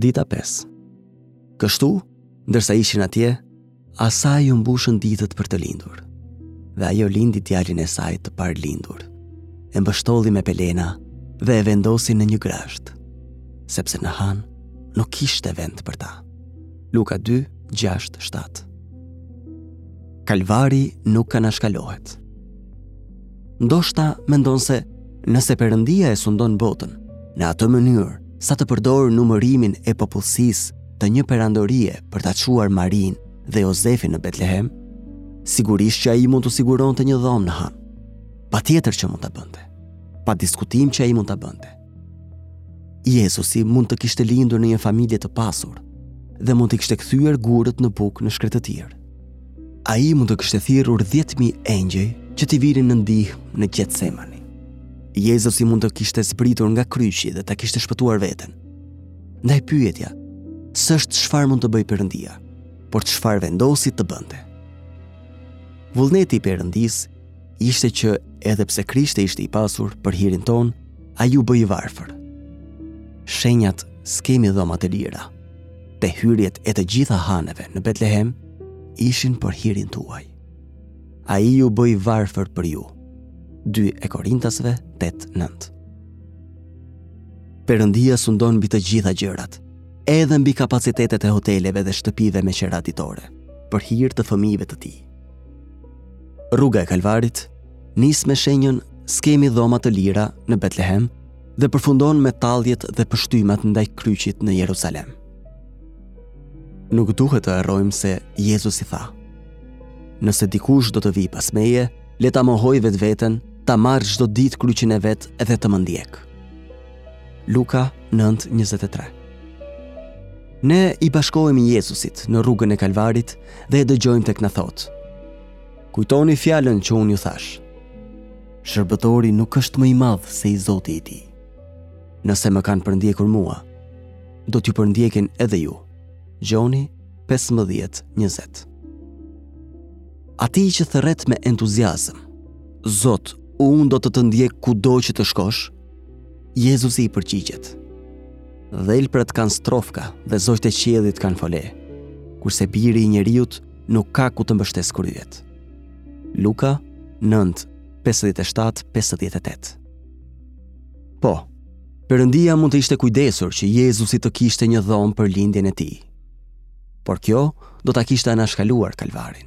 Dita 5 Kështu, ndërsa ishin atje, asaj iu mbushën ditët për të lindur. Dhe ajo lindi djalin e saj të parëlindur, e mbështolli me pelena dhe e vendosi në një grazhd, sepse në han nuk kishte vend për ta. Luka 2, 6, 7 Kalvari nuk anashkalohet. Ndoshta mendon se nëse Perëndia e sundon botën në atë mënyrë sa të përdorë numërimin e popullsisë të një perandorie për ta çuar Marinë dhe Jozefin në Betlehem, sigurisht që ai mund t'u siguronte një dhomë në Han. Patjetër që mund ta bënte. Pa diskutim që ai mund ta bënte. Jezusi mund të kishte lindur në një familje të pasur dhe mund të kishte kthyer gurët në bukë në shkretëtirë. Ai mund të kishte thirrur 10.000 engjëj që t'i vinin në ndihmë në Gjetsemani. Jezusi mund të kishte zbritur nga kryqi dhe ta kishte shpëtuar veten. Ndaj pyetja, s'është çfarë mund të bëjë Perëndia, por çfarë vendosi të bënte. Vullneti i Perëndisë ishte që edhe pse Krishti ishte i pasur për hirin tonë, ai u bë i varfër. Shenjat s'kemi dhoma të lira, te hyrjet e të gjitha haneve në Betlehem ishin për hirin tuaj. Ai u bë i varfër për ju. 2 e Korintasve 8-9 Perëndia sundon mbi të gjitha gjërat, edhe mbi kapacitetet e hoteleve dhe shtëpive me qira ditore, për hir të fëmijëve të tij. Rruga e Kalvarit nis me shenjën S'kemi dhoma të lira në Betlehem dhe përfundon me talljet dhe pështymat ndaj kryqit në Jerusalem. Nuk duhet të harrojmë se Jezusi tha, nëse dikush do të vijë pas meje, le ta mohojë vetveten, ta marrë çdo ditë kryqin e vet edhe të më ndjekë. Luka 9.23 Ne i bashkohemi Jezusit në rrugën e Kalvarit dhe e dëgjojmë tek na thotë: Kujtoni fjalën që unë ju thashë. Shërbëtori nuk është më i madh se i zoti i tij. Nëse më kanë përndjekur mua, do t'ju përndjekin edhe ju. Gjoni 15:20. Atij që thërret me entuziazëm, Zot, unë do të të ndjek kudo që të shkosh, Jezusi i përgjigjet. Dhelprat kanë strofka dhe zogjtë e qiellit kanë fole, kurse biri i njeriut nuk ka ku të mbështesë kryet. Luka 9, 57-58 Po, Perëndia mund të ishte kujdesur që Jezusi të kishte një dhomë për lindjen e tij, por kjo do ta kishte anashkaluar kalvarin.